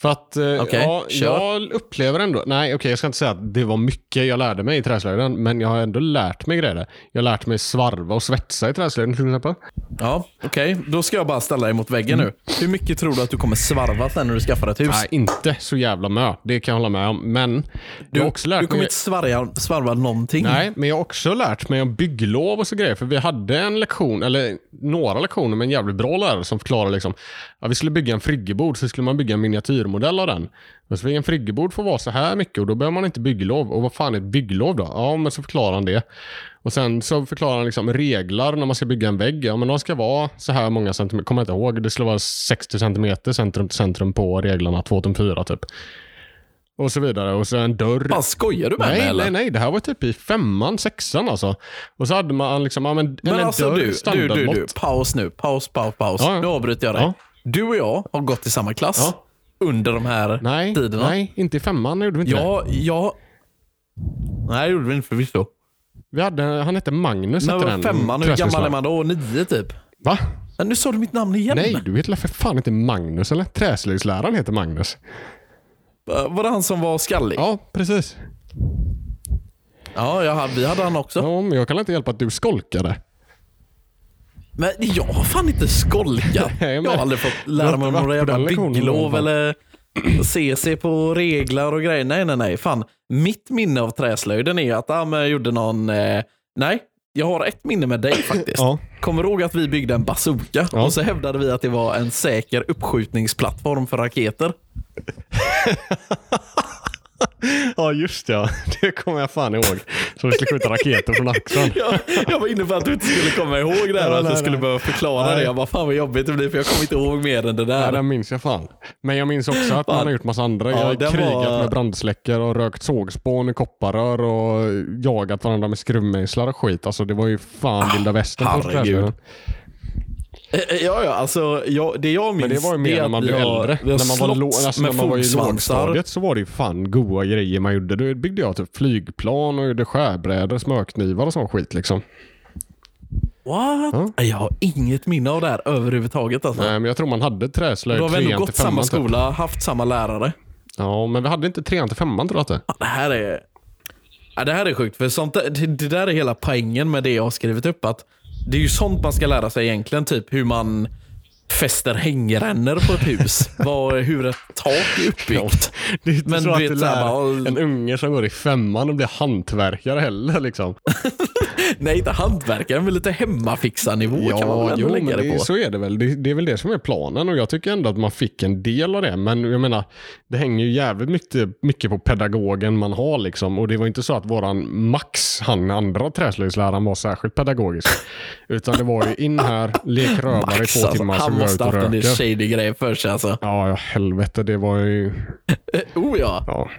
För att eh, Okej, ja, kör. jag upplever ändå, nej okej jag ska inte säga att det var mycket jag lärde mig i träslöjden, men jag har ändå lärt mig grejer. Jag har lärt mig svarva och svetsa i träslöjden till exempel. Ja, okej. Då ska jag bara ställa dig mot väggen nu. Hur mycket tror du att du kommer svarva sen när du skaffar ett hus? Nej, inte så jävla mö. Det kan jag hålla med om. Men du, har också lärt du kommer mig... inte svarva, svarva någonting. Nej, men jag har också lärt mig om bygglov och så grejer. För vi hade en lektion, eller några lektioner med en jävligt bra lärare som förklarade liksom, ja, vi skulle bygga en friggebod, så skulle man bygga en miniatyrmodell av den. Och så fick en friggebod få vara så här mycket och då behöver man inte bygglov. Och vad fan är ett bygglov då? Ja, men så förklarar han det. Och sen så förklarar han liksom regler när man ska bygga en vägg. Ja, men de ska vara så här många centimeter. Kommer jag inte ihåg. Det skulle vara 60 centimeter centrum till centrum på reglerna 2 tum 4 typ. Och så vidare. Och så en dörr. Fan, skojar du med mig Nej, eller? nej, nej. Det här var typ i femman, sexan alltså. Och så hade man liksom, ja men, Men en alltså dörr, du, du, du, standardmått. du, paus nu. Paus, paus, paus. Ja, ja. Nu avbryter jag dig. Ja. Du och jag har gått i samma klass Ja. Under de här Nej, tiderna. nej, inte i femman gjorde vi inte det. Ja, ja. Nej, det gjorde vi inte förvisso. Vi hade, han hette Magnus. När hette femman? Hur gammal är man då? Nio typ? Va? Men nu sa du mitt namn igen. Nej, du heter för fan inte Magnus eller? Träslöjdsläraren heter Magnus. Var det han som var skallig? Ja, precis. Ja, jag hade, vi hade han också. Ja, men jag kan inte hjälpa att du skolkade. Men jag har fan inte skolkat. Jag har aldrig fått lära mig några jävla bygglov eller CC på regler och grejer. Nej, nej, nej. Fan. Mitt minne av träslöjden är att ah, jag gjorde någon... Eh, nej, jag har ett minne med dig faktiskt. Ja. Kommer du ihåg att vi byggde en bazooka Ja. och så hävdade vi att det var en säker uppskjutningsplattform för raketer? Ja, just det. Ja. Det kommer jag fan ihåg. Så vi skulle skjuta raketer från axeln. Jag, jag var inne på att du inte skulle komma ihåg det här och att nej, jag skulle nej. behöva förklara Nej. det. Jag bara, fan vad jobbigt det blir för jag kommer inte ihåg mer än det Nej, där. den minns jag fan. Men jag minns också att man har gjort massa andra. Ja, jag har krigat var- med brandsläckare och rökt sågspån i kopparrör och jagat varandra med skruvmejslar och skit. Alltså det var ju fan vilda västern på herregud. Eh, eh, Ja, ja, alltså jag, det jag minns Men det var ju mer är när man blev har- äldre. När man var, lå- alltså, när man var i lågstadiet så var det ju fan goa grejer man gjorde. Då byggde jag typ flygplan och gjorde skärbrädor, smörknivar och sån skit liksom. What? Jag har inget minne av det här överhuvudtaget. Alltså. Nej, men jag tror man hade Då träslöjd har vi ändå till gått samma. Typ. skola, haft samma lärare. Ja, men vi hade inte trean till femman tror jag inte. Ja, Det här är, ja, det här är sjukt. För sånt, det, det där är hela poängen med det jag har skrivit upp. Att det är ju sånt man ska lära sig egentligen. Typ hur man fäster hängrännor på ett hus. Vad, hur ett tak är uppbyggt. Det är inte Men så att du du vet, här, lär bara- en unge som går i femman och blir hantverkare heller liksom. Nej, inte hantverkare, men lite hemmafixarnivå kan man väl jo, lägga det det, på. så är det väl. Det, det är väl det som är planen och jag tycker ändå att man fick en del av det. Men jag menar, det hänger ju jävligt mycket, mycket på pedagogen man har liksom. Och det var inte så att våran Max, han andra träslöjdsläraren, var särskilt pedagogisk. Utan det var ju in här, lek rövare i två alltså, timmar, så han måste haft en shady grejer för sig alltså. Ja, ja, helvete. Det var ju... Oh ja. Ja.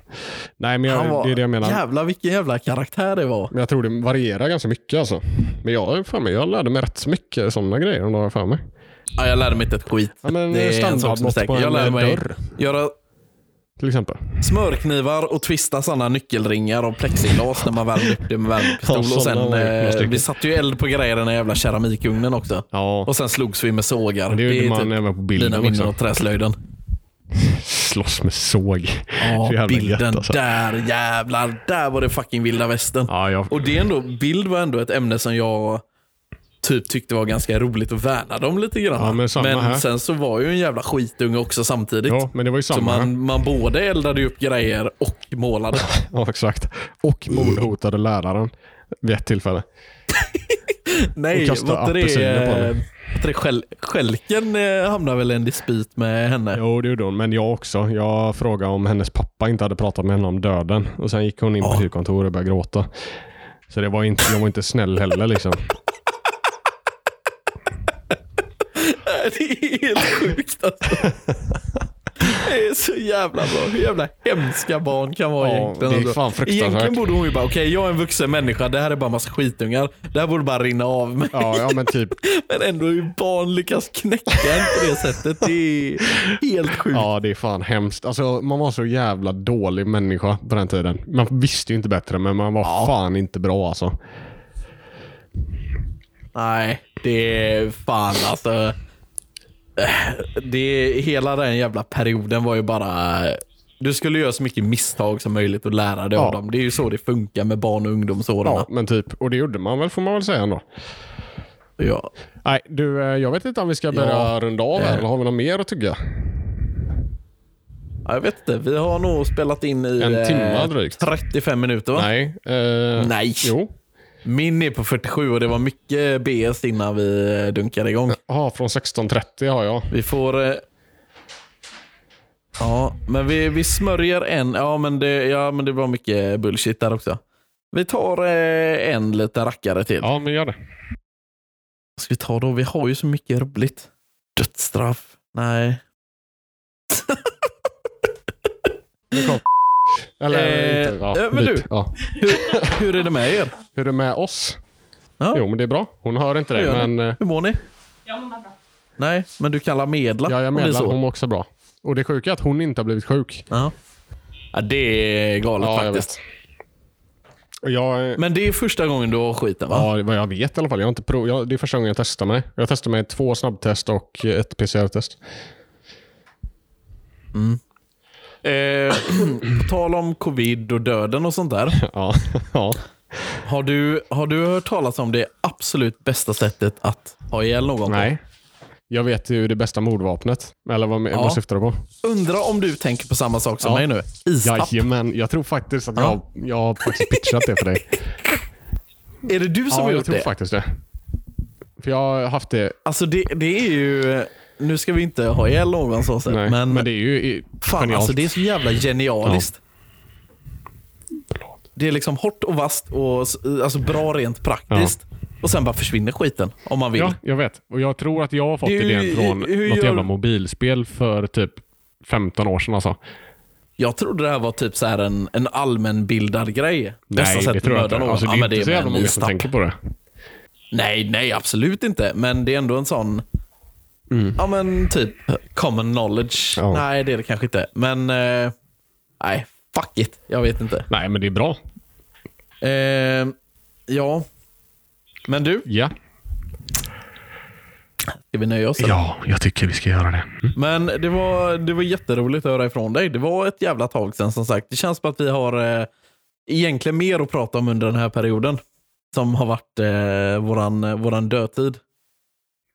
Nej, men jag, var, det är det jag menar. Jävlar vilken jävla karaktär det var. Men jag tror det varierar ganska mycket alltså. Men jag, mig, jag lärde mig rätt så mycket sådana grejer om har för mig. Ja, jag lärde mig inte ett skit. Ja, men det är en sak som är säker. Jag lärde mig dörr göra till exempel. smörknivar och twista sådana nyckelringar och plexiglas när man värmde upp det med värmepistol. Ja, och sen, eh, vi satte ju eld på grejer i den jävla keramikugnen också. Ja, Och sen slogs vi med sågar. det gjorde är man typ även på mina bilden minnen också. av träslöjden. Slåss med såg. Ja, bilden alltså. där jävlar. Där var det fucking vilda västern. Ja, jag, Och det är ändå, bild var ändå ett ämne som jag typ tyckte var ganska roligt och värnade om lite grann. Ja, men här. sen så var ju en jävla skitunge också samtidigt. ja, men det var ju så samma. man, man både eldade upp grejer och målade. Ja, exakt. Och mordhotade läraren vid ett tillfälle. Nej, var inte det, det skäl, Skälken eh, hamnade väl i en dispyt med henne? Jo, det gjorde hon. Men jag också. Jag frågade om hennes pappa inte hade pratat med henne om döden. Och sen gick hon in på Ja. huvudkontoret och började gråta. Så det var inte, jag var inte snäll heller liksom. Det är helt sjukt alltså. Det är så jävla bra. Hur jävla hemska barn kan vara Ja, egentligen. det är alltså. fan fruktansvärt. Egentligen borde hon ju bara, okej jag är en vuxen människa, det här är bara massa skitungar. Det här borde bara rinna av mig. Ja, ja men typ. Men ändå hur barn lyckas knäcka en på det sättet. Det är helt sjukt. Ja, det är fan hemskt. Alltså, man var så jävla dålig människa på den tiden. Man visste ju inte bättre, men man var fan inte bra alltså. Nej, det är fan alltså. Det hela den jävla perioden var ju bara... Du skulle göra så mycket misstag som möjligt och lära dig Ja. av dem. Det är ju så det funkar med barn och ungdomsåren. Ja, men typ. Och det gjorde man väl, får man väl säga ändå. Ja. Nej, du, eh, jag vet inte om vi ska börja Ja. runda av här, Eh. eller har vi något mer att tycka? Ja, Jag vet inte, vi har nog spelat in i En eh, timme drygt. 35 minuter va? Nej. Eh, Nej. Jo. Min är på 47 och det var mycket BS innan vi eh, dunkade igång. Ja, från 16.30 har jag. Vi får... eh, Ja, men vi, vi smörjer en. Ja men, det, ja, men det var mycket bullshit där också. Vi tar eh, en lite rackare till. Ja, men gör det. Vad ska vi ta då? Vi har ju så mycket roligt. Dödsstraff? Nej. Eller Eh, inte. Ja, men du. Ja. Hur, hur är det med er? Hur är det med oss? Ja, Jo, men det är bra. Hon hör inte det, ni? men eh, Hur mår ni? Jag mår bra. Nej, men du kan la medla? ja, jag medlar. Hon mår också bra. Och det sjuka är att hon inte har blivit sjuk. Ja. ja, det är galet Ja, faktiskt. Jag, eh, Men det är första gången du har skiten va? Ja, vad jag vet i alla fall. Jag har inte prov, jag, det är första gången jag testar mig. Jag testar mig två snabbtest och ett PCR-test. Eh, på tal om covid och döden och sånt där. Ja. ja. Har du, har du hört talas om det absolut bästa sättet att ha ihjäl någon? Nej. Jag vet ju det bästa mordvapnet. Eller vad, Ja. vad syftar du på? Undra om du tänker på samma sak som Ja. mig nu. Istapp. Jajamän, jag tror faktiskt att Ja. jag, jag har faktiskt pitchat det för dig. Är det du som Ja, har jag gjort tror det? faktiskt det. För jag har haft det, Alltså det, det är ju... Nu ska vi inte ha ihjäl någon så sätt, nej, men, men, det är ju fan genialt. alltså det är så jävla genialiskt. Det är liksom hårt och vasst och alltså bra rent praktiskt. Och sen bara försvinner skiten om man vill. Ja, jag vet. Och jag tror att jag har fått Det idén från hur något gör- jävla mobilspel för typ 15 år sedan alltså. Jag trodde det här var typ så här en, en allmänbildad grej. Nej, det tror jag inte. Alltså, det Ja, är men inte så jävla många som tänker på det. Nej, nej, absolut inte. Men det är ändå en sån, Mm. ja men typ common knowledge. Ja. Nej, det är det kanske inte. Men, eh, nej, fuck it. Jag vet inte. Nej, men det är bra. Eh, ja, men du, Ja. ska vi nöja oss? eller? Ja, jag tycker vi ska göra det. Mm. Men det var, det var jätteroligt att höra ifrån dig. Det var ett jävla tag sedan som sagt. Det känns som att vi har eh, egentligen mer att prata om under den här perioden. Som har varit eh, våran, våran dödtid.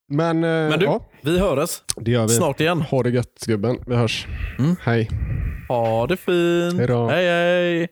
Men, eh, Men du, ja, vi hörs det gör vi. snart igen. Ha det gött gubben. Vi hörs. Mm. Hej. Ha det fint. Hej då. hej. hej.